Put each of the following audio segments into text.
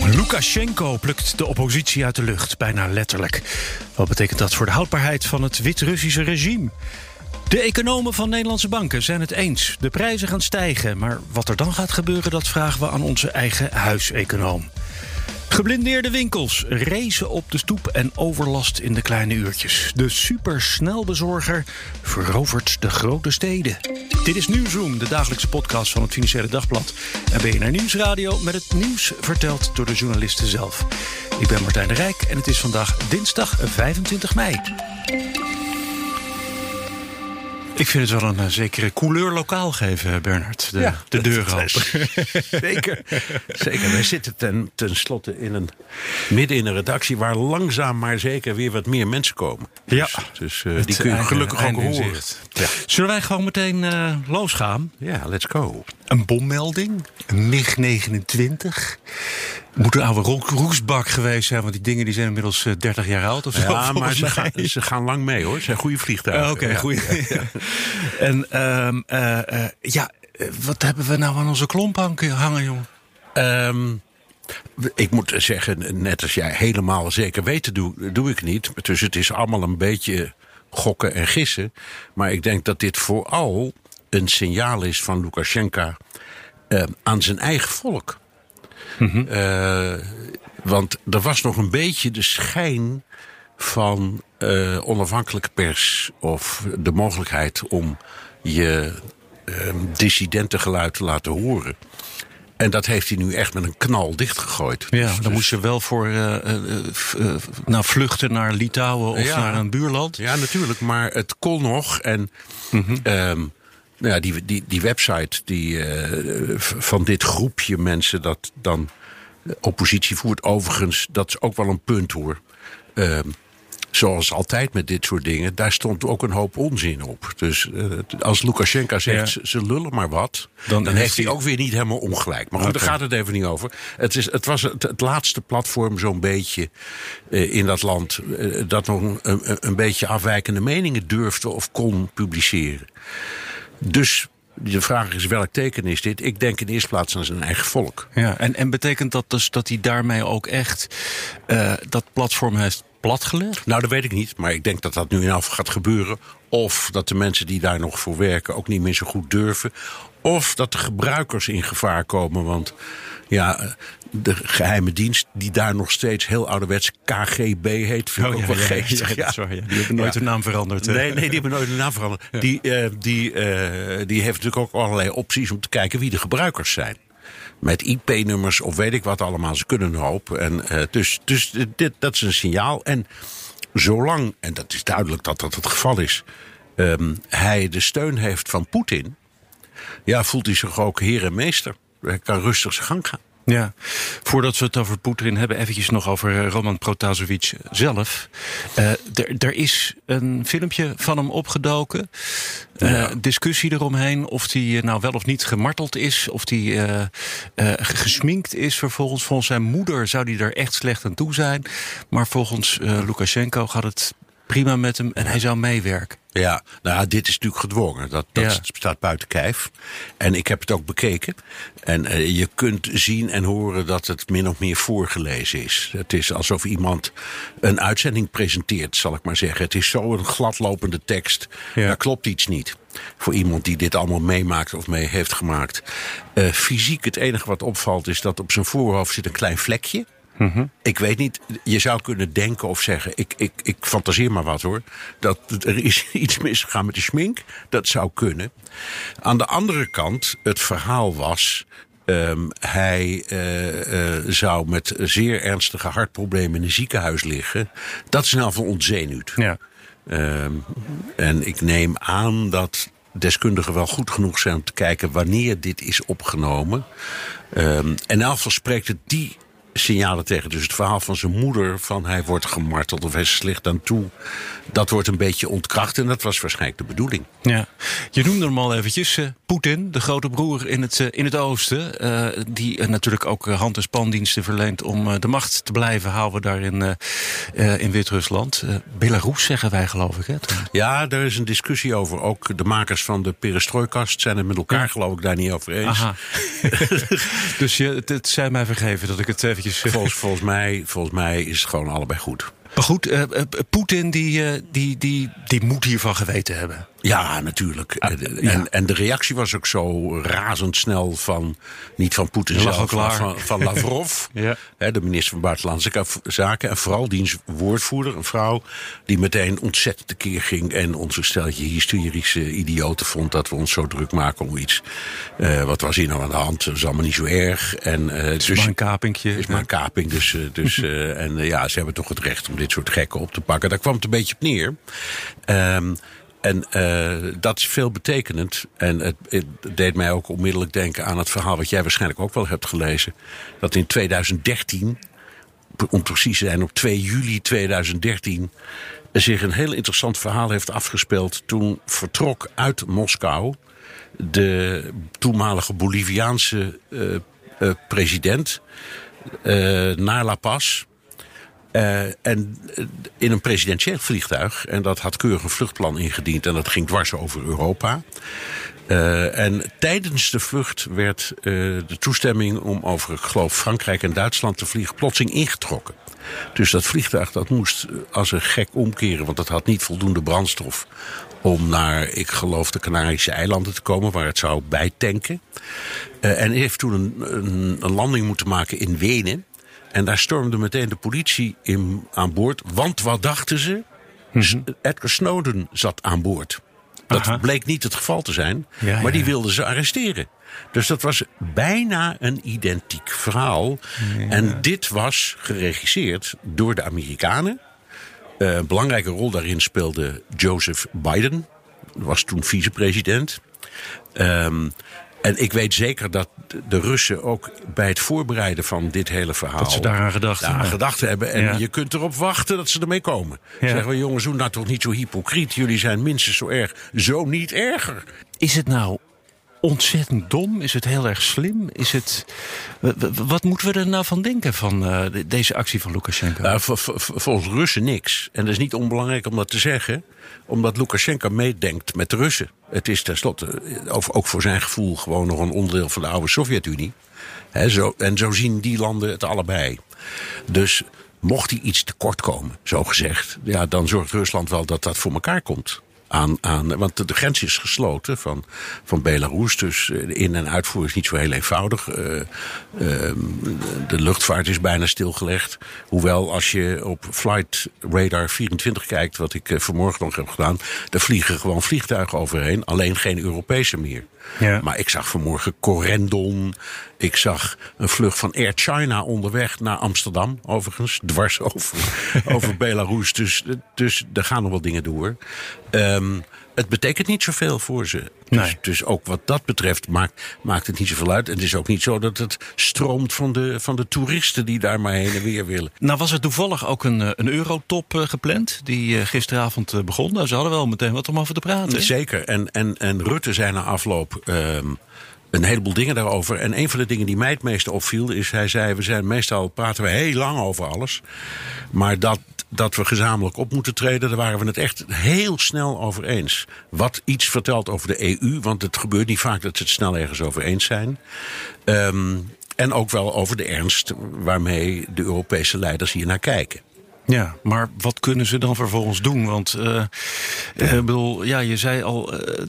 Lukashenko plukt de oppositie uit de lucht, bijna letterlijk. Wat betekent dat voor de houdbaarheid van het Wit-Russische regime? De economen van Nederlandse banken zijn het eens. De prijzen gaan stijgen, maar wat er dan gaat gebeuren... dat vragen we aan onze eigen huiseconoom. Geblindeerde winkels, racen op de stoep en overlast in de kleine uurtjes. De supersnelbezorger verovert de grote steden. Dit is Nieuwsroom, de dagelijkse podcast van het Financiële Dagblad. En BNR Nieuwsradio met het nieuws verteld door de journalisten zelf. Ik ben Martijn de Rijk en het is vandaag dinsdag 25 mei. Ik vind het wel een uh, zekere couleur lokaal geven, Bernard. De, Ja, de deur open. Zeker. Zeker. Wij zitten ten, tenslotte in een, midden in een redactie waar langzaam maar zeker weer wat meer mensen komen. Ja. Dus, dus eh, die kun je gelukkig ook horen. Ja. Zullen wij gewoon meteen eh, losgaan? ja, let's go. Een bommelding, een MiG-29. Moet een oude roesbak geweest zijn, want die dingen die zijn inmiddels eh, 30 jaar oud of zo. Ja, maar ze gaan, ze gaan lang mee hoor. Het zijn goede vliegtuigen. Oké, Ja. goed. en ehm, eh, eh, ja, eh, wat hebben we nou aan onze klomp hangen, jongen? Ehm, ik moet zeggen, net als jij helemaal zeker weten, doe, doe ik niet. Dus het is allemaal een beetje gokken en gissen. Maar ik denk dat dit vooral een signaal is van Lukashenko eh, aan zijn eigen volk. Eh, want er was nog een beetje de schijn van eh, onafhankelijke pers of de mogelijkheid om je eh, dissidentengeluid te laten horen. En dat heeft hij nu echt met een knal dichtgegooid. Ja, Dus- dan dus- moest je wel voor nou, vluchten naar Litouwen of Ja. naar een buurland. Ja, natuurlijk, maar het kon nog. En ehm, nou ja, die, die, die website die, eh, van dit groepje mensen dat dan oppositie voert, overigens, dat is ook wel een punt hoor. Ehm, zoals altijd met dit soort dingen, daar stond ook een hoop onzin op. Dus eh, als Lukashenko zegt, Ja. ze, lullen maar wat, Dan dan, heeft hij ook weer niet helemaal ongelijk. Maar goed, daar gaat het even niet over. Het, is, het was het, het laatste platform zo'n beetje eh, in dat land... dat nog een, een, een beetje afwijkende meningen durfde of kon publiceren. Dus de vraag is, welk teken is dit? Ik denk in de eerste plaats aan zijn eigen volk. Ja, en, en betekent dat dus dat hij daarmee ook echt eh, dat platform heeft platgelegd? Nou, dat weet ik niet, maar ik denk dat dat nu in af gaat gebeuren. Of dat de mensen die daar nog voor werken ook niet meer zo goed durven. Of dat de gebruikers in gevaar komen. Want ja, eh, de geheime dienst die daar nog steeds heel ouderwets KGB heet, vind wel. Oh, ja, waar, ja. Die hebben nooit hun naam veranderd. hè? Nee, nee, die hebben nooit hun naam veranderd. Die, eh, die, eh, die heeft natuurlijk ook allerlei opties om te kijken wie de gebruikers zijn. Met IP-nummers of weet ik wat allemaal. Ze kunnen een hoop. En, eh, dus dus dit, dat is een signaal. En zolang, en dat is duidelijk dat dat het geval is... ehm, hij de steun heeft van Poetin... ja, voelt hij zich ook heer en meester. Hij kan rustig zijn gang gaan. Ja, voordat we het over Poetin hebben, eventjes nog over eh, Roman Protasevich zelf. Eh, Er is een filmpje van hem opgedoken. Eh, Ja. discussie eromheen of hij nou wel of niet gemarteld is. Of hij gesminkt is vervolgens. Volgens zijn moeder zou hij er echt slecht aan toe zijn. Maar volgens Lukashenko gaat het prima met hem en hij zou meewerken. Ja, nou, dit is natuurlijk gedwongen. Dat, dat Ja. staat buiten kijf. En ik heb het ook bekeken. En eh, je kunt zien en horen dat het min of meer voorgelezen is. Het is alsof iemand een uitzending presenteert, zal ik maar zeggen. Het is zo'n gladlopende tekst. Ja. Daar klopt iets niet. Voor iemand die dit allemaal meemaakt of mee heeft gemaakt. Eh, fysiek, het enige wat opvalt is dat op zijn voorhoofd zit een klein vlekje. Ik weet niet, je zou kunnen denken of zeggen, ik, ik, ik fantaseer maar wat hoor, dat er is iets misgegaan met de schmink. Dat zou kunnen. Aan de andere kant, het verhaal was, ehm, hij eh, eh, zou met zeer ernstige hartproblemen in een ziekenhuis liggen. Dat is in ieder geval ontzenuwd. Ja. Ehm, en ik neem aan dat deskundigen wel goed genoeg zijn om te kijken wanneer dit is opgenomen. Ehm, en in elk geval spreekt het die signalen tegen. Dus het verhaal van zijn moeder van hij wordt gemarteld of hij is slecht aan toe. Dat wordt een beetje ontkracht en dat was waarschijnlijk de bedoeling. Ja. Je noemde hem al eventjes, uh, Poetin, de grote broer in het, uh, in het oosten. Uh, die natuurlijk ook hand- en spandiensten verleent om de macht te blijven houden daar in, in Wit-Rusland. Belarus zeggen wij geloof ik. Hè? Ja, daar is een discussie over. Ook de makers van de perestrooikast zijn het met elkaar ja. geloof ik daar niet over eens. Aha. dus je, het, het zijn mij vergeven dat ik het eventjes... Volgens, volgens, mij, volgens mij is het gewoon allebei goed. Maar goed, uh, Poetin die, die, die, die moet hiervan geweten hebben. Ja, natuurlijk. Ah, en, ja. en de reactie was ook zo razendsnel van, niet van Poetin zelf, maar van, van Lavrov, ja. de minister van Buitenlandse Zaken. En vooral diens woordvoerder, een vrouw, die meteen ontzettend tekeer ging. En onze steltje hysterische idioten vond dat we ons zo druk maken om iets. Uh, wat was hier nou aan de hand? Dat is allemaal niet zo erg. En, uh, het is dus, maar een kapingje. Het is maar een kaping. Dus, uh, dus, en ja, ze hebben toch het recht om dit soort gekken op te pakken. Daar kwam het een beetje op neer. Um, en uh, dat is veel betekenend. En het, het, deed mij ook onmiddellijk denken aan het verhaal wat jij waarschijnlijk ook wel hebt gelezen. Dat in 2013, om precies te zijn op 2 juli 2013, zich een heel interessant verhaal heeft afgespeeld. Toen vertrok uit Moskou de toenmalige Boliviaanse uh, president naar La Paz. Uh, en in een presidentieel vliegtuig. En dat had keurig een vluchtplan ingediend. En dat ging dwars over Europa. Uh, en tijdens de vlucht werd de toestemming om over, ik geloof, Frankrijk en Duitsland te vliegen plotseling ingetrokken. Dus dat vliegtuig dat moest als een gek omkeren, want dat had niet voldoende brandstof om naar, ik geloof, de Canarische eilanden te komen, waar het zou bijtanken. En heeft toen een, een, een landing moeten maken in Wenen. En daar stormde meteen de politie in, aan boord. Want wat dachten ze? Edgar Snowden zat aan boord. Dat Aha. bleek niet het geval te zijn, ja, maar die wilden ze arresteren. Dus dat was bijna een identiek verhaal. Ja. En dit was geregisseerd door de Amerikanen. Uh, een belangrijke rol daarin speelde Joseph Biden. Was toen vicepresident. Um, en ik weet zeker dat de Russen ook bij het voorbereiden van dit hele verhaal. Dat ze daaraan gedacht, daaraan gedacht hebben. En ja. je kunt erop wachten dat ze ermee komen. Ja. Zeggen we, jongens, doe nou toch niet zo hypocriet. Jullie zijn minstens zo erg, zo niet erger. Is het nou ontzettend dom? Is het heel erg slim? Is het, wat moeten we er nou van denken van uh, deze actie van Lukashenko? Nou, volgens Russen niks. En dat is niet onbelangrijk om dat te zeggen, omdat Lukashenko meedenkt met de Russen. Het is tenslotte, ook voor zijn gevoel, gewoon nog een onderdeel van de oude Sovjet-Unie. En zo zien die landen het allebei. Dus mocht hij iets tekort komen, zo gezegd, ja, dan zorgt Rusland wel dat dat voor elkaar komt aan, aan. Want de grens is gesloten van, van Belarus. Dus in- en uitvoer is niet zo heel eenvoudig. Uh, uh, de luchtvaart is bijna stilgelegd. Hoewel, als je op Flight Radar 24 kijkt, wat ik uh, vanmorgen nog heb gedaan, daar vliegen gewoon vliegtuigen overheen. Alleen geen Europese meer. Ja. Maar ik zag vanmorgen Corendon. Ik zag een vlucht van Air China onderweg naar Amsterdam, overigens. Dwars over, over Belarus. Dus, dus er gaan nog wel dingen door. Um, het betekent niet zoveel voor ze. Dus, nee. dus ook wat dat betreft maakt, maakt het niet zoveel uit. En het is ook niet zo dat het stroomt van de, van de toeristen die daar maar heen en weer willen. Nou was er toevallig ook een, een eurotop uh, gepland die uh, gisteravond begon. Nou, ze hadden wel meteen wat om over te praten. Zeker. En, en, en Rutte zei na afloop... Um, een heleboel dingen daarover. En een van de dingen die mij het meeste opviel is... hij zei, we zijn meestal praten we heel lang over alles. Maar dat, dat we gezamenlijk op moeten treden... daar waren we het echt heel snel over eens. Wat iets vertelt over de EU... want het gebeurt niet vaak dat ze het snel ergens over eens zijn... Um, en ook wel over de ernst waarmee de Europese leiders hier naar kijken. Ja, maar wat kunnen ze dan vervolgens doen? Want uh, ja. Uh, bedoel, ja, je zei al, uh,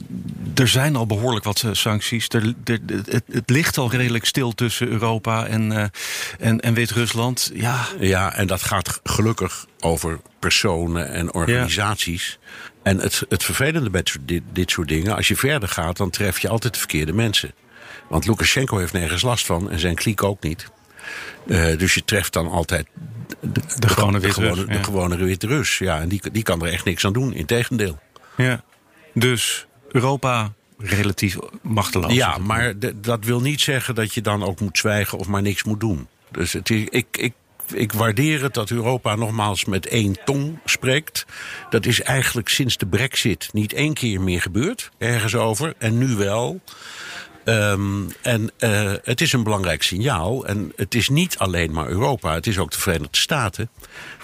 er zijn al behoorlijk wat sancties. Er, er, het, het, ligt al redelijk stil tussen Europa en, en, en Wit-Rusland. Ja. ja, en dat gaat gelukkig over personen en organisaties. Ja. En het, het vervelende bij dit, dit soort dingen, als je verder gaat, dan tref je altijd de verkeerde mensen. Want Lukashenko heeft nergens last van en zijn kliek ook niet. Uh, dus je treft dan altijd de, de, de gewone witte Rus. Ja. De gewone witte Rus, ja. En die, die kan er echt niks aan doen, integendeel. Ja, dus Europa relatief machteloos. Ja, maar dat wil niet zeggen dat je dan ook moet zwijgen of maar niks moet doen. Dus het is, ik, ik, ik waardeer het dat Europa nogmaals met één tong spreekt. Dat is eigenlijk sinds de brexit niet één keer meer gebeurd. Ergens over. En nu wel. Um, en uh, het is een belangrijk signaal. En het is niet alleen maar Europa, het is ook de Verenigde Staten.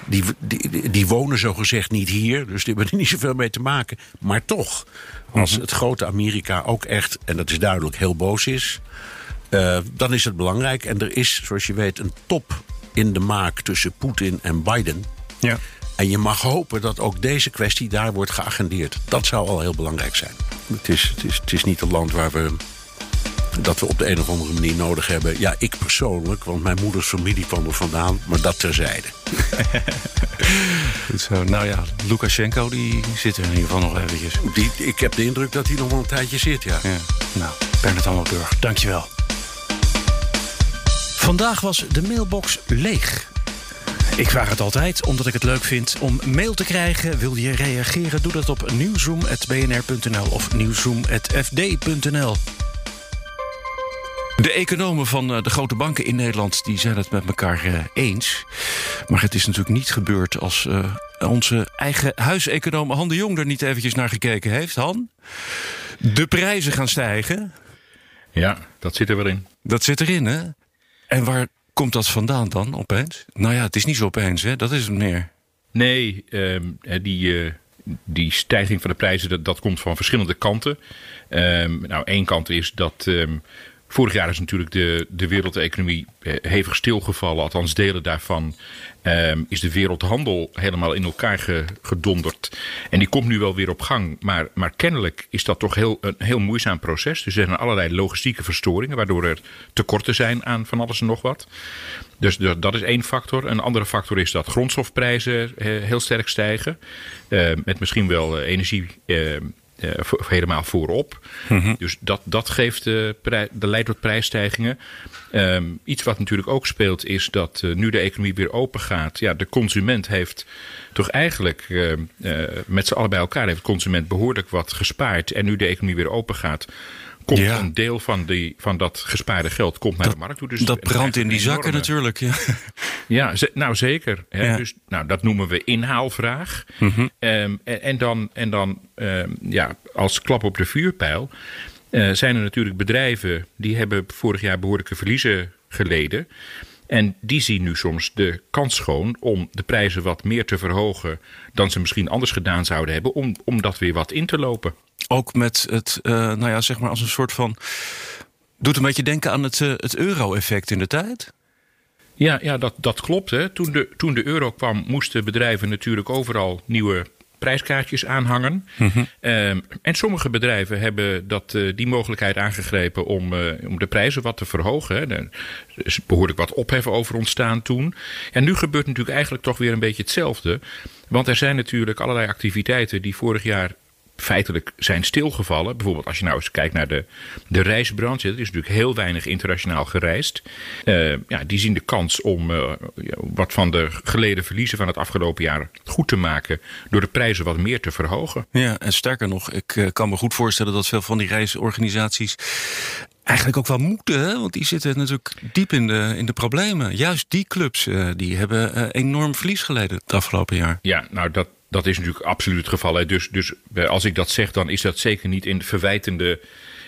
Die, die, die wonen zogezegd niet hier, dus die hebben er niet zoveel mee te maken. Maar toch, als het grote Amerika ook echt, en dat is duidelijk, heel boos is. Uh, dan is het belangrijk. En er is, zoals je weet, een top in de maak tussen Poetin en Biden. Ja. En je mag hopen dat ook deze kwestie daar wordt geagendeerd. Dat zou al heel belangrijk zijn. Het is, het is, het is niet een land waar we dat we op de een of andere manier nodig hebben. Ja, ik persoonlijk, want mijn moeders familie kwam er vandaan, maar dat terzijde. Goed zo. Nou ja, Lukashenko die zit er in ieder geval nog eventjes. Die, ik heb de indruk dat hij nog wel een tijdje zit, ja. ja. Nou, Bernard Hammelburg, dankjewel. Vandaag was de mailbox leeg. Ik vraag het altijd, omdat ik het leuk vind om mail te krijgen. Wil je reageren? Doe dat op nieuwzoom.bnr.nl of nieuwzoom.fd.nl. De economen van eh, de grote banken in Nederland die zijn het met elkaar eh, eens. Maar het is natuurlijk niet gebeurd als uh, onze eigen huiseconoom Han de Jong er niet eventjes naar gekeken heeft. Han, de prijzen gaan stijgen. Ja, dat zit er wel in. Dat zit erin, hè? En waar komt dat vandaan dan opeens? Nou ja, het is niet zo opeens, hè? Dat is het meer. Nee, uh, die, uh, die stijging van de prijzen, dat, dat komt van verschillende kanten. Um, nou, één kant is dat um, Vorig jaar is natuurlijk de, de wereldeconomie eh, hevig stilgevallen. Althans, delen daarvan um, is de wereldhandel helemaal in elkaar gedonderd. En die komt nu wel weer op gang. Maar, maar kennelijk is dat toch heel, een heel moeizaam proces. Dus er zijn allerlei logistieke verstoringen, waardoor er tekorten zijn aan van alles en nog wat. Dus dat is één factor. Een andere factor is dat grondstofprijzen eh, heel sterk stijgen. Uh, met misschien wel energie uh, helemaal voorop. Mhm. Dus dat, dat geeft de, de leidt tot prijsstijgingen. Um, iets wat natuurlijk ook speelt is dat uh, nu de economie weer open gaat. Ja, de consument heeft toch eigenlijk uh, met z'n allen bij elkaar heeft de consument behoorlijk wat gespaard. En nu de economie weer open gaat komt ja. een deel van, die, van dat gespaarde geld komt naar de markt toe. Dus dat brandt in die zakken natuurlijk. Ja, ja nou zeker. Hè. Ja. Dus, nou, dat noemen we inhaalvraag. Mm -hmm. um, en, en, dan, en dan um, ja, als klap op de vuurpijl uh, zijn er natuurlijk bedrijven die hebben vorig jaar behoorlijke verliezen geleden. En die zien nu soms de kans schoon om de prijzen wat meer te verhogen dan ze misschien anders gedaan zouden hebben, om, om dat weer wat in te lopen. Ook met het, uh, nou ja, zeg maar als een soort van. Doet een beetje denken aan het, uh, het euro-effect in de tijd? Ja, ja dat, dat klopt. Hè. Toen, de, toen de euro kwam, moesten bedrijven natuurlijk overal nieuwe prijskaartjes aanhangen. Mm -hmm. um, en sommige bedrijven hebben dat, uh, die mogelijkheid aangegrepen om, uh, om de prijzen wat te verhogen. Hè. Er is behoorlijk wat opheffen over ontstaan toen. En nu gebeurt natuurlijk eigenlijk toch weer een beetje hetzelfde. Want er zijn natuurlijk allerlei activiteiten die vorig jaar feitelijk zijn stilgevallen. Bijvoorbeeld als je nou eens kijkt naar de, de reisbranche. Er is natuurlijk heel weinig internationaal gereisd. Uh, ja, die zien de kans om uh, wat van de geleden verliezen van het afgelopen jaar goed te maken. Door de prijzen wat meer te verhogen. Ja, en sterker nog, ik uh, kan me goed voorstellen dat veel van die reisorganisaties eigenlijk ook wel moeten. Want die zitten natuurlijk diep in de, in de problemen. Juist die clubs die hebben enorm verlies geleden het afgelopen jaar. Ja, nou dat, dat is natuurlijk absoluut het geval. Dus, dus als ik dat zeg, dan is dat zeker niet in de verwijtende,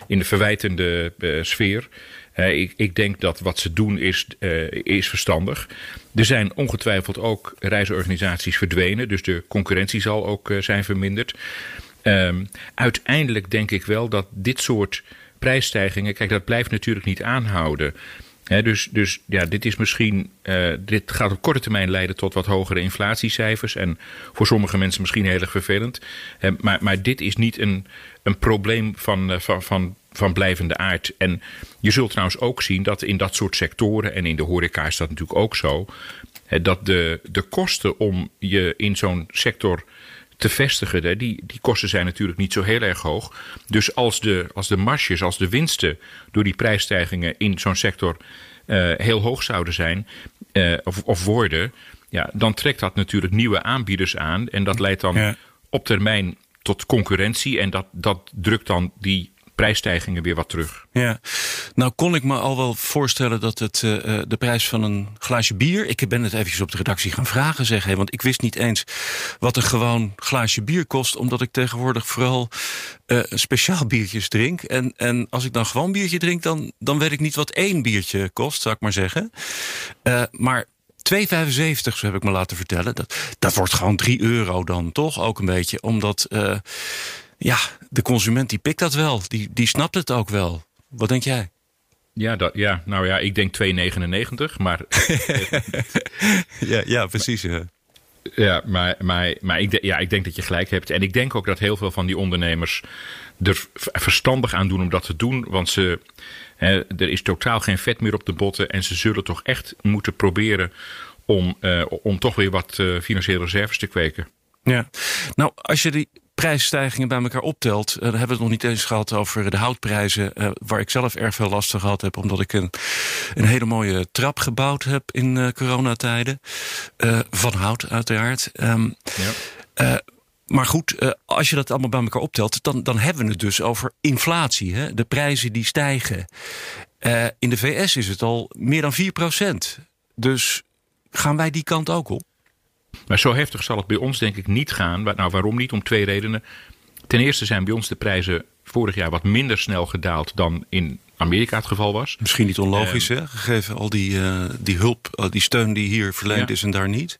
in de verwijtende uh, sfeer. Ik, ik, denk dat wat ze doen is, uh, is verstandig. Er zijn ongetwijfeld ook reisorganisaties verdwenen, dus de concurrentie zal ook zijn verminderd. Um, uiteindelijk denk ik wel dat dit soort prijsstijgingen, kijk, dat blijft natuurlijk niet aanhouden dus, dus ja, dit is misschien. Uh, dit gaat op korte termijn leiden tot wat hogere inflatiecijfers. En voor sommige mensen misschien heel erg vervelend. maar, maar dit is niet een, een probleem van, uh, van, van, van blijvende aard. En je zult trouwens ook zien dat in dat soort sectoren. En in de horeca is dat natuurlijk ook zo. dat de, de kosten om je in zo'n sector te vestigen. Die, die kosten zijn natuurlijk niet zo heel erg hoog. Dus als de, als de marges, als de winsten door die prijsstijgingen in zo'n sector uh, heel hoog zouden zijn uh, of, of worden, ja, dan trekt dat natuurlijk nieuwe aanbieders aan. En dat leidt dan op termijn tot concurrentie. En dat, dat drukt dan die prijsstijgingen weer wat terug. Ja, nou kon ik me al wel voorstellen dat het uh, de prijs van een glaasje bier. Ik ben het eventjes op de redactie gaan vragen, zeg, hè, want ik wist niet eens wat een gewoon glaasje bier kost, omdat ik tegenwoordig vooral uh, speciaal biertjes drink. En, en als ik dan gewoon biertje drink, dan, dan weet ik niet wat één biertje kost, zou ik maar zeggen. Uh, maar 2,75, zo heb ik me laten vertellen. Dat, dat wordt gewoon 3 euro dan toch ook een beetje. Omdat ja, de consument die pikt dat wel. Die, die snapt het ook wel. Wat denk jij? Ja, dat, ja, nou ja, ik denk 2,99, maar... ja, ja, precies. Ja. Ja, maar, maar, maar ik, ja, ik denk dat je gelijk hebt. En ik denk ook dat heel veel van die ondernemers er verstandig aan doen om dat te doen. Want ze, hè, er is totaal geen vet meer op de botten. En ze zullen toch echt moeten proberen om, uh, om toch weer wat uh, financiële reserves te kweken. Ja, nou als je die prijsstijgingen bij elkaar optelt, uh, dan hebben we het nog niet eens gehad over de houtprijzen, uh, waar ik zelf erg veel last van gehad heb, omdat ik een, een hele mooie trap gebouwd heb in uh, coronatijden. van hout, uiteraard. Um, ja. maar goed, als je dat allemaal bij elkaar optelt, dan, dan hebben we het dus over inflatie. Hè? De prijzen die stijgen. in de VS is het al meer dan 4 procent. Dus gaan wij die kant ook op? Maar zo heftig zal het bij ons denk ik niet gaan. Nou, waarom niet? Om twee redenen. Ten eerste zijn bij ons de prijzen vorig jaar wat minder snel gedaald dan in Amerika het geval was. Misschien niet onlogisch, uh, hè? Gegeven al die, uh, die hulp, die steun die hier verleend ja. is en daar niet.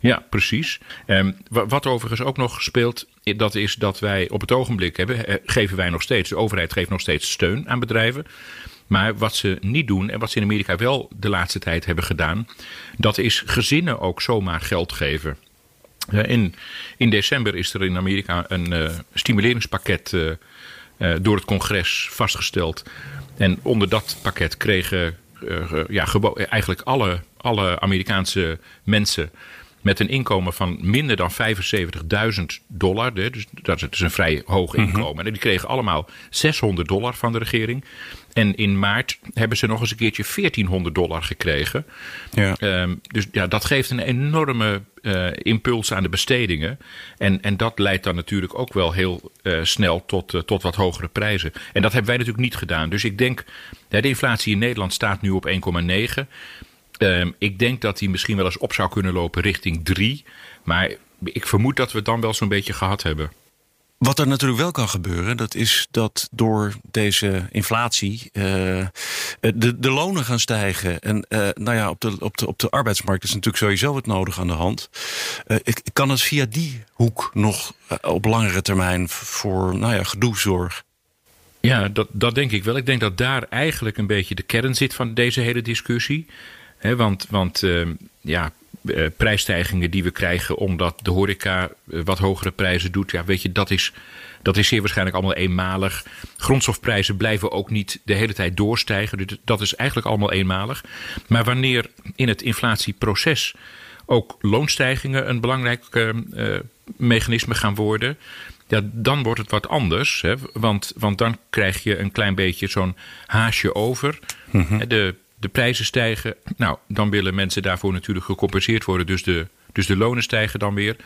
Ja, precies. Um, wat overigens ook nog speelt, dat is dat wij op het ogenblik hebben, geven wij nog steeds, de overheid geeft nog steeds steun aan bedrijven. Maar wat ze niet doen en wat ze in Amerika wel de laatste tijd hebben gedaan, dat is gezinnen ook zomaar geld geven. In, in december is er in Amerika een uh, stimuleringspakket uh, uh, door het congres vastgesteld. En onder dat pakket kregen ja, eigenlijk alle, alle Amerikaanse mensen met een inkomen van minder dan 75.000 dollar. Dus dat is een vrij hoog inkomen. Mm -hmm. En die kregen allemaal 600 dollar van de regering. En in maart hebben ze nog eens een keertje 1400 dollar gekregen. Ja. Um, dus ja, dat geeft een enorme uh, impuls aan de bestedingen. En, en dat leidt dan natuurlijk ook wel heel uh, snel tot, uh, tot wat hogere prijzen. En dat hebben wij natuurlijk niet gedaan. Dus ik denk, de inflatie in Nederland staat nu op 1,9. Um, ik denk dat die misschien wel eens op zou kunnen lopen richting 3. Maar ik vermoed dat we het dan wel zo'n beetje gehad hebben. Wat er natuurlijk wel kan gebeuren, dat is dat door deze inflatie uh, de, de lonen gaan stijgen. En uh, nou ja, op de, op, de, op de arbeidsmarkt is natuurlijk sowieso het nodig aan de hand. Uh, ik, kan het via die hoek nog op langere termijn voor nou ja, gedoe? Ja, dat, dat denk ik wel. Ik denk dat daar eigenlijk een beetje de kern zit van deze hele discussie. Want want uh, ja, uh, prijsstijgingen die we krijgen omdat de horeca uh, wat hogere prijzen doet. Ja, weet je, dat is, dat is zeer waarschijnlijk allemaal eenmalig. Grondstofprijzen blijven ook niet de hele tijd doorstijgen. Dus dat is eigenlijk allemaal eenmalig. Maar wanneer in het inflatieproces ook loonstijgingen een belangrijk mechanisme gaan worden ja, dan wordt het wat anders. Hè? Want, want dan krijg je een klein beetje zo'n haasje over. Mm -hmm. De de prijzen stijgen. Nou, dan willen mensen daarvoor natuurlijk gecompenseerd worden. Dus de, dus de lonen stijgen dan weer.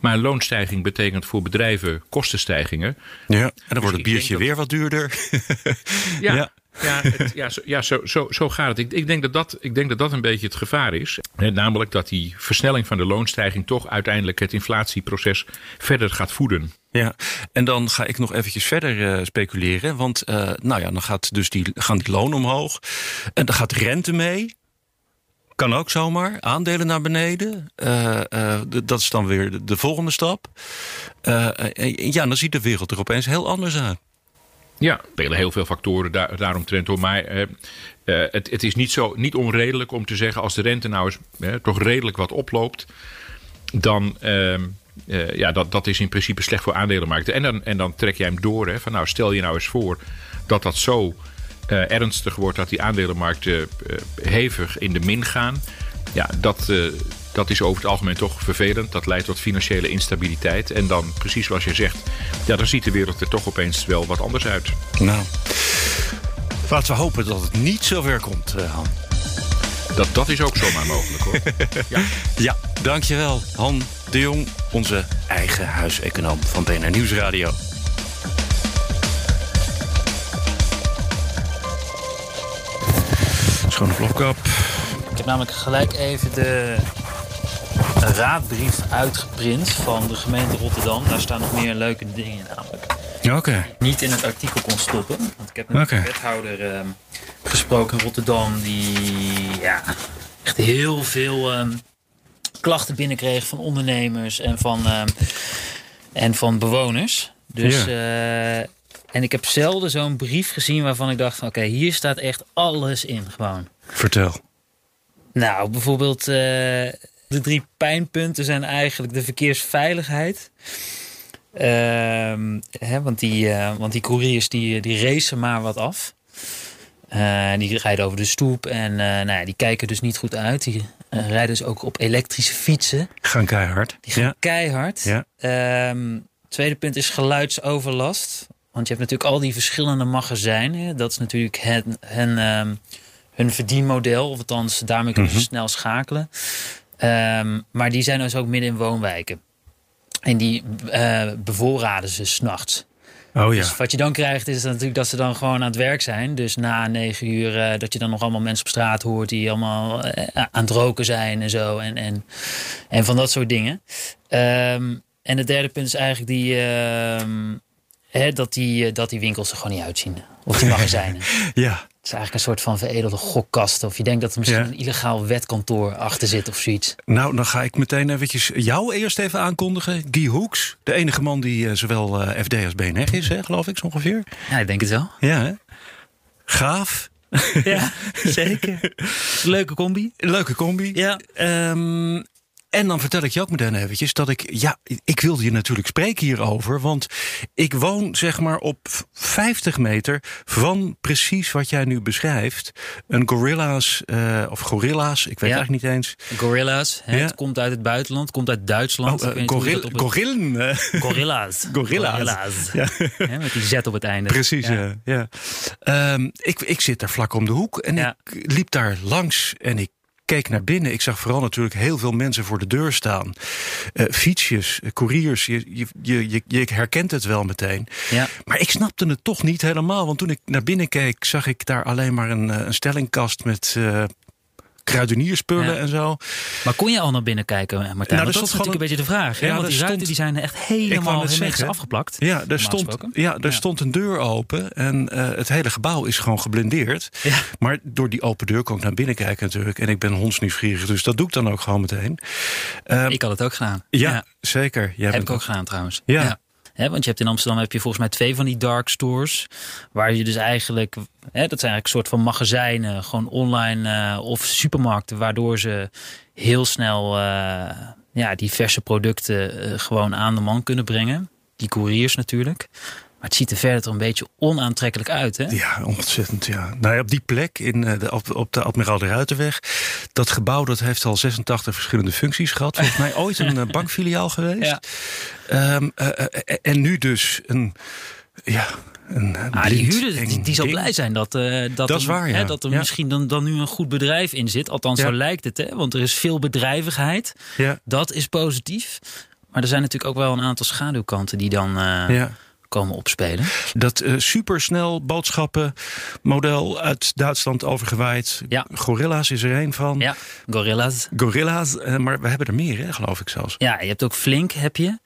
Maar loonstijging betekent voor bedrijven kostenstijgingen. Ja, en dan dus wordt het biertje weer wat duurder. ja. ja. Ja, het, ja, zo, ja zo, zo, zo gaat het. Ik, ik, denk dat dat, ik denk dat dat een beetje het gevaar is. namelijk dat die versnelling van de loonstijging toch uiteindelijk het inflatieproces verder gaat voeden. Ja, en dan ga ik nog eventjes verder uh, speculeren. Want uh, nou ja, dan gaat dus die, gaan die lonen omhoog. En dan gaat rente mee. Kan ook zomaar. Aandelen naar beneden. Uh, dat is dan weer de, de volgende stap. ja, dan ziet de wereld er opeens heel anders uit. Ja, er spelen heel veel factoren daar, daaromtrent door. Maar uh, het, het, is niet, zo, niet onredelijk om te zeggen... als de rente nou eens toch redelijk wat oploopt... dan ehm, ja, dat, dat is in principe slecht voor aandelenmarkten. En dan, en dan trek jij hem door. Hè, van nou, stel je nou eens voor dat dat zo ernstig wordt... dat die aandelenmarkten hevig in de min gaan... Ja, dat, dat is over het algemeen toch vervelend. Dat leidt tot financiële instabiliteit. En dan, precies zoals je zegt, ja, dan ziet de wereld er toch opeens wel wat anders uit. Nou, laten we hopen dat het niet zover komt, Han. Dat, dat is ook zomaar mogelijk hoor. ja. ja, dankjewel Han de Jong, onze eigen huiseconoom van BNR Nieuwsradio. Schone vlogkap. Ik heb namelijk gelijk even de raadbrief uitgeprint van de gemeente Rotterdam. Daar staan nog meer leuke dingen namelijk. Oké. Niet in het artikel kon stoppen. Want ik heb met okay. een wethouder ehm, gesproken in Rotterdam die ja, echt heel veel ehm, klachten binnenkreeg van ondernemers en van, ehm, en van bewoners. Dus, Ja. eh, en ik heb zelden zo'n brief gezien waarvan ik dacht van oké, hier staat echt alles in gewoon. Vertel. Nou, bijvoorbeeld eh, de drie pijnpunten zijn eigenlijk de verkeersveiligheid. Ehm, hè, want, die, eh, want die couriers die, die racen maar wat af. Die rijden over de stoep en nou ja, die kijken dus niet goed uit. Die eh, rijden dus ook op elektrische fietsen. Gaan keihard. Die gaan Ja. keihard. Ja. Ehm, tweede punt is geluidsoverlast. Want je hebt natuurlijk al die verschillende magazijnen. Dat is natuurlijk hen, hen, ehm, hun verdienmodel. Of althans, daarmee kunnen ze Mhm. snel schakelen. Ehm, maar die zijn dus ook midden in woonwijken. En die eh, bevoorraden ze s'nachts. Oh ja. Dus wat je dan krijgt is natuurlijk dat ze dan gewoon aan het werk zijn. Dus na negen uur eh, dat je dan nog allemaal mensen op straat hoort die allemaal eh, aan het roken zijn en zo. En, en, en van dat soort dingen. Ehm, en het derde punt is eigenlijk die, ehm, hè, dat, die, eh, dat die winkels er gewoon niet uitzien. Of die magazijnen. Ja. Het is eigenlijk een soort van veredelde gokkasten. Of je denkt dat er misschien Ja. een illegaal wetkantoor achter zit of zoiets. Nou, dan ga ik meteen eventjes jou eerst even aankondigen. Guy Hoeks, de enige man die eh, zowel eh, FD als BNR is, hè, geloof ik zo ongeveer. Ja, ik denk het wel. Ja, hè? Gaaf. Ja, zeker. Leuke combi. Leuke combi. Ja. Ehm, en dan vertel ik je ook meteen eventjes dat ik... Ja, ik wilde je natuurlijk spreken hierover. Want ik woon zeg maar op 50 meter van precies wat jij nu beschrijft. Een gorilla's, eh, of gorilla's, ik weet Ja. eigenlijk niet eens. Gorilla's. Hè, Ja. Het komt uit het buitenland, komt uit Duitsland. Oh, eh, goril, het- gorillen. Gorilla's. Gorilla's. Ja. Hè, met die Z op het einde. Precies, ja. ja. Ehm, ik, ik zit daar vlak om de hoek en ik liep daar langs en ik keek naar binnen. Ik zag vooral natuurlijk heel veel mensen voor de deur staan. Eh, fietsjes, eh, couriers, je, je, je, je, herkent het wel meteen. Ja. Maar ik snapte het toch niet helemaal. Want toen ik naar binnen keek, zag ik daar alleen maar een, eh, een stellingkast met kruidenierspullen Ja. en zo. Maar kon je al naar binnen kijken, Martijn? Nou, dat is natuurlijk een beetje de vraag. Hè? Ja, Want die stond- ruiten die zijn echt helemaal zeggen. afgeplakt. Ja, normaal stond, gesproken. ja, Ja. stond een deur open en eh, het hele gebouw is gewoon geblindeerd. Ja. Maar door die open deur kon ik naar binnen kijken natuurlijk. En ik ben hondsnieuwsgierig, dus dat doe ik dan ook gewoon meteen. Ehm, Ik had het ook gedaan. ja, zeker. Jij Heb ik ook gedaan trouwens. Ja. Want je hebt in Amsterdam heb je volgens mij twee van die dark stores. Waar je dus eigenlijk, dat zijn eigenlijk een soort van magazijnen, gewoon online eh, of supermarkten. Waardoor ze heel snel eh, ja, diverse producten eh, gewoon aan de man kunnen brengen. Die couriers natuurlijk. Maar het ziet er verder toch een beetje onaantrekkelijk uit. Hè? Ja, ontzettend. Ja. Nou ja, op die plek in, eh, de, op, op de Admiraal de Ruitenweg. Dat gebouw dat heeft al 86 verschillende functies gehad. Volgens mij ooit een eh, bankfiliaal geweest. Ja. Ehm, eh, en nu dus een. Ja, een. Ah, die huurder die, die zal blij zijn dat, eh, dat, er, waar, ja. hè, dat er Ja. misschien dan, dan nu een goed bedrijf in zit. Althans, Ja. zo lijkt het. Hè? Want er is veel bedrijvigheid. Ja, Dat is positief. Maar er zijn natuurlijk ook wel een aantal schaduwkanten die dan ja. Komen opspelen. Dat eh, supersnel boodschappenmodel uit Duitsland overgewaaid. Ja. Gorilla's is er een van. Ja, gorilla's. Gorilla's, eh, maar we hebben er meer, hè, geloof ik zelfs. Ja, je hebt ook Flink, heb je.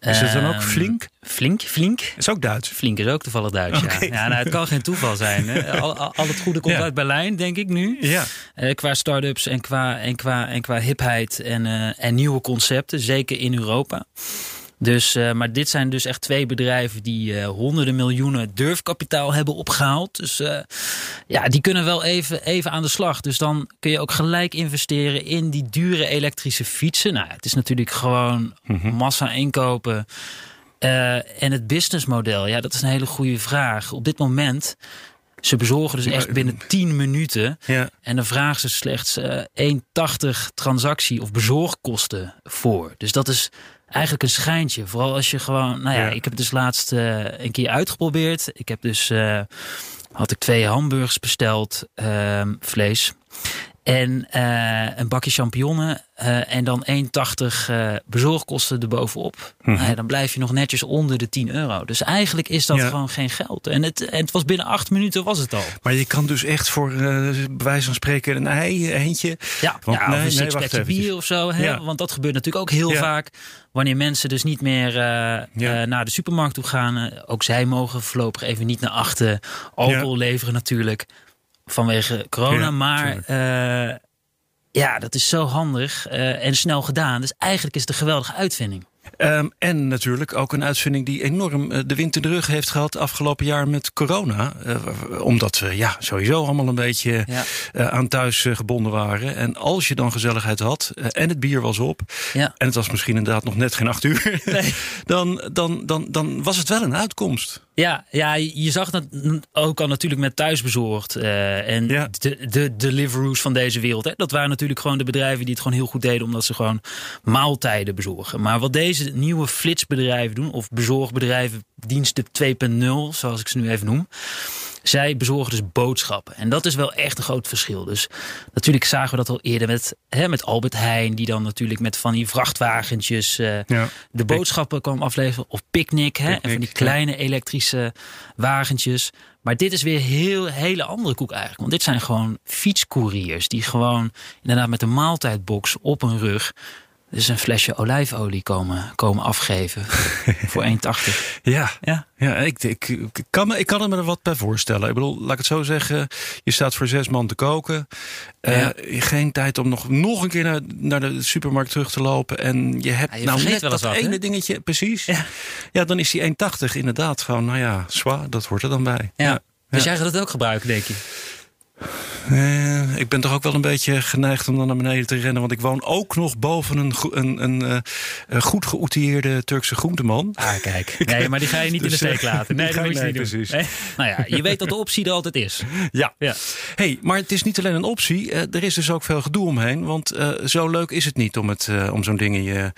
Is het dan ook Ehm, flink? Flink, Flink. Is ook Duits. Flink is ook toevallig Duits, ja. ja nou, het kan geen toeval zijn. Hè. Al, al, het goede komt Ja. uit Berlijn, denk ik nu. Ja. Eh, qua start-ups en qua, en qua, en qua hipheid en, en nieuwe concepten. Zeker in Europa. Dus, eh, maar dit zijn dus echt twee bedrijven die eh, honderden miljoenen durfkapitaal hebben opgehaald. Dus eh, ja, die kunnen wel even, even aan de slag. Dus dan kun je ook gelijk investeren in die dure elektrische fietsen. Nou, het is natuurlijk gewoon massa inkopen. En het businessmodel, ja, dat is een hele goede vraag. Op dit moment, ze bezorgen dus echt binnen 10 minuten. Ja. En dan vragen ze slechts eh 1,80 transactie of bezorgkosten voor. Dus dat is eigenlijk een schijntje. Vooral als je gewoon, nou ja, Ja. ik heb het dus laatst eh, een keer uitgeprobeerd. Ik heb dus, eh, had ik twee hamburgers besteld, ehm, vlees. En eh, een bakje champignonnen eh, en dan 1,80 uh, bezorgkosten erbovenop. Ja, dan blijf je nog netjes onder de 10 euro. Dus eigenlijk is dat Ja. gewoon geen geld. En het, en het was binnen acht minuten was het al. Maar je kan dus echt voor, eh bij wijze van spreken, een ei, eentje. Ja, Want- ja nee, of een nee, bier of zo. Hè? Ja. Want dat gebeurt natuurlijk ook heel vaak. Wanneer mensen dus niet meer eh, eh, naar de supermarkt toe gaan. eh, ook zij mogen voorlopig even niet naar achter. Alcohol leveren natuurlijk. Vanwege corona. Ja, maar eh, ja, dat is zo handig eh, en snel gedaan. Dus eigenlijk is het een geweldige uitvinding. Ehm, en natuurlijk ook een uitvinding die enorm eh, de wind in de rug heeft gehad afgelopen jaar met corona. Omdat we ja, sowieso allemaal een beetje Ja. aan thuis gebonden waren. En als je dan gezelligheid had en het bier was op. Ja. En het was misschien inderdaad nog net geen acht uur. Nee. dan, dan, dan, dan was het wel een uitkomst. Ja, ja, je zag dat ook al natuurlijk met thuisbezorgd. eh, en Ja. de, de Deliveroo's van deze wereld. Hè. Dat waren natuurlijk gewoon de bedrijven die het gewoon heel goed deden. Omdat ze gewoon maaltijden bezorgen. Maar wat deze nieuwe flitsbedrijven doen. Of bezorgbedrijven diensten 2.0 zoals ik ze nu even noem. Zij bezorgen dus boodschappen. En dat is wel echt een groot verschil. Dus natuurlijk zagen we dat al eerder met, hè, met Albert Heijn. Die dan natuurlijk met van die vrachtwagentjes eh, Ja. de boodschappen kwam afleveren. Of Picnic, hè, en van die ja. kleine elektrische wagentjes. Maar dit is weer heel hele andere koek eigenlijk. Want dit zijn gewoon fietscouriers. Die gewoon inderdaad met een maaltijdbox op hun rug... dus een flesje olijfolie komen, komen afgeven voor 1,80. Ja, Ja. ja ik, ik, ik, kan me, ik kan er me er wat bij voorstellen. Ik bedoel, laat ik het zo zeggen. Je staat voor zes man te koken. Eh. Geen tijd om nog, nog een keer naar, naar de supermarkt terug te lopen. En je hebt Ja, je nou net wel dat wat, ene dingetje, precies. Ja. Ja. dan is die 1,80 inderdaad gewoon, nou ja, zwaar, dat hoort er dan bij. Ja. Dus jij gaat het ook gebruiken, denk je? Eh, ik ben toch ook wel een beetje geneigd om dan naar beneden te rennen. Want ik woon ook nog boven een, een, een, eh, een goed geoutilleerde Turkse groenteman. Ah, kijk. Nee, maar die ga je niet in de Dus, eh, steek laten. Nee, dat moet je niet doen. nee, precies. Nee? Nou ja, je weet dat de optie er altijd is. Ja. Ja. Hey, maar het is niet alleen een optie. Er is dus ook veel gedoe omheen. Want zo leuk is het niet om, het, om zo'n ding in je,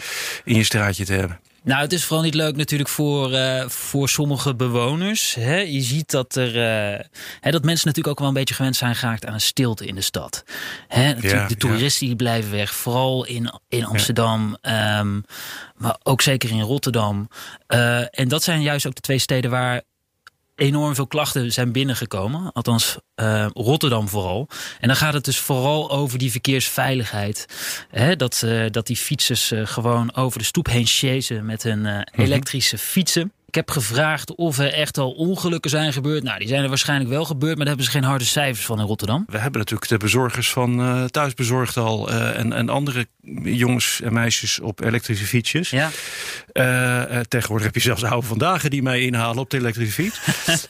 in je straatje te hebben. Nou, het is vooral niet leuk natuurlijk voor, eh, voor sommige bewoners. Hè. Je ziet dat, er, eh, hè, dat mensen natuurlijk ook wel een beetje gewend zijn geraakt aan een stilte in de stad. Hè, natuurlijk, Ja, de toeristen die blijven weg, vooral in, in Amsterdam, ehm, maar ook zeker in Rotterdam. Eh, en dat zijn juist ook de twee steden waar enorm veel klachten zijn binnengekomen. Althans, eh, Rotterdam vooral. En dan gaat het dus vooral over die verkeersveiligheid. Hè, dat, eh, dat die fietsers eh, gewoon over de stoep heen chasen met hun eh, elektrische fietsen. Ik heb gevraagd of er echt al ongelukken zijn gebeurd. Nou, die zijn er waarschijnlijk wel gebeurd, maar daar hebben ze geen harde cijfers van in Rotterdam. We hebben natuurlijk de bezorgers van eh Thuisbezorgd al. eh, en, en andere jongens en meisjes op elektrische fietsjes. Ja, Eh, tegenwoordig heb je zelfs oude vandaag die mij inhalen op de elektrische fiets.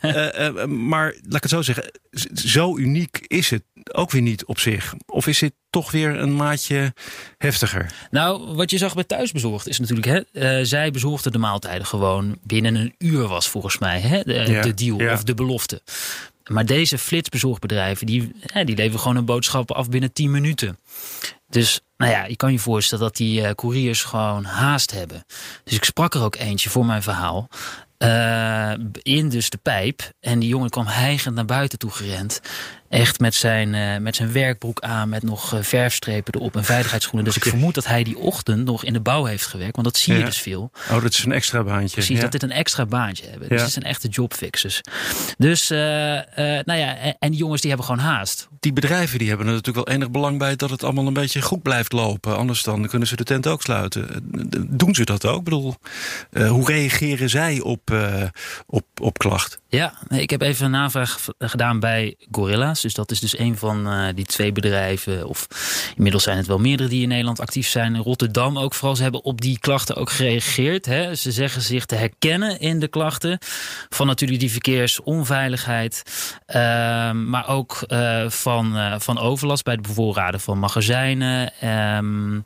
Maar laat ik het zo zeggen. Zo uniek is het ook weer niet op zich. Of is dit toch weer een maatje heftiger? Nou, wat je zag bij thuisbezorgd is natuurlijk, hè, eh, zij bezorgden de maaltijden gewoon binnen een uur was volgens mij hè, de, Ja, de deal ja. of de belofte. Maar deze flitsbezorgbedrijven, die, hè, die leveren gewoon hun boodschappen af binnen 10 minuten. Dus nou ja, je kan je voorstellen dat die eh, couriers gewoon haast hebben. Dus ik sprak er ook eentje voor mijn verhaal. eh, in dus de pijp. En die jongen kwam hijgend naar buiten toe gerend. Echt met zijn, eh, met zijn werkbroek aan, met nog eh, verfstrepen erop en veiligheidsschoenen. Dus ik vermoed dat hij die ochtend nog in de bouw heeft gewerkt. Want dat zie je Ja. dus veel. Oh, dat is een extra baantje. Precies, Ja. dat dit een extra baantje hebben. Dus Ja. het zijn echte jobfixers. Dus, eh, nou ja, en, en die jongens die hebben gewoon haast. Die bedrijven die hebben er natuurlijk wel enig belang bij dat het allemaal een beetje goed blijft lopen. Anders dan kunnen ze de tent ook sluiten. Doen ze dat ook? Ik bedoel, hoe reageren zij op, op, op klacht? Ja, ik heb even een navraag gedaan bij Gorilla's. Dus dat is dus een van eh, die twee bedrijven. Of inmiddels zijn het wel meerdere die in Nederland actief zijn. In Rotterdam ook vooral. Ze hebben op die klachten ook gereageerd. Hè. Ze zeggen zich te herkennen in de klachten. Van natuurlijk die verkeersonveiligheid. ehm, maar ook eh, van, eh, van overlast bij het bevoorraden van magazijnen. ehm,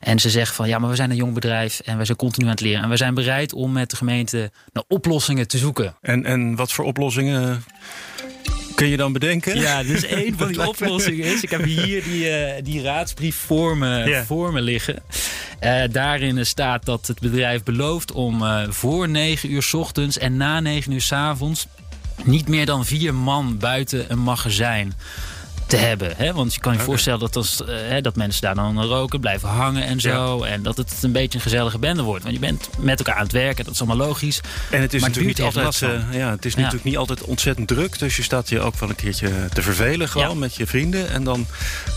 en ze zeggen van ja, maar we zijn een jong bedrijf en we zijn continu aan het leren. En we zijn bereid om met de gemeente naar oplossingen te zoeken. En, en wat voor oplossingen kun je dan bedenken? Ja, dus een van die oplossingen is... Ik heb hier die, eh, die raadsbrief voor me, voor me liggen. Eh, daarin staat dat het bedrijf belooft om eh, voor 9 uur 's ochtends en na 9 uur 's avonds... niet meer dan vier man buiten een magazijn te hebben. Hè? Want je kan je voorstellen dat, als, eh, hè, dat mensen daar dan roken, blijven hangen en zo. En dat het een beetje een gezellige bende wordt. Want je bent met elkaar aan het werken, dat is allemaal logisch. En het is Maar natuurlijk niet altijd, eh, ja, het is Ja. natuurlijk niet altijd ontzettend druk. Dus je staat je ook wel een keertje te vervelen gewoon Ja. met je vrienden. En dan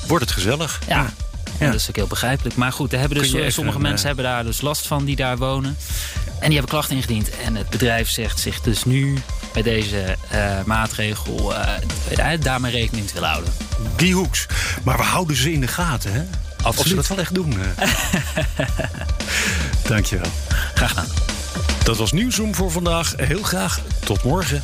wordt het gezellig. Ja. Ja, dat is ook heel begrijpelijk. Maar goed, daar hebben dus, eh, sommige mensen hebben daar dus last van die daar wonen. En die hebben klachten ingediend. En het bedrijf zegt zich dus nu bij deze eh, maatregel eh, daarmee rekening te willen houden. Die hoeks. Maar we houden ze in de gaten, hè? Of ze Absoluut. dat wel echt doen. eh. Dankjewel. Graag gedaan. Dat was Nieuwsroom voor vandaag. Heel graag tot morgen.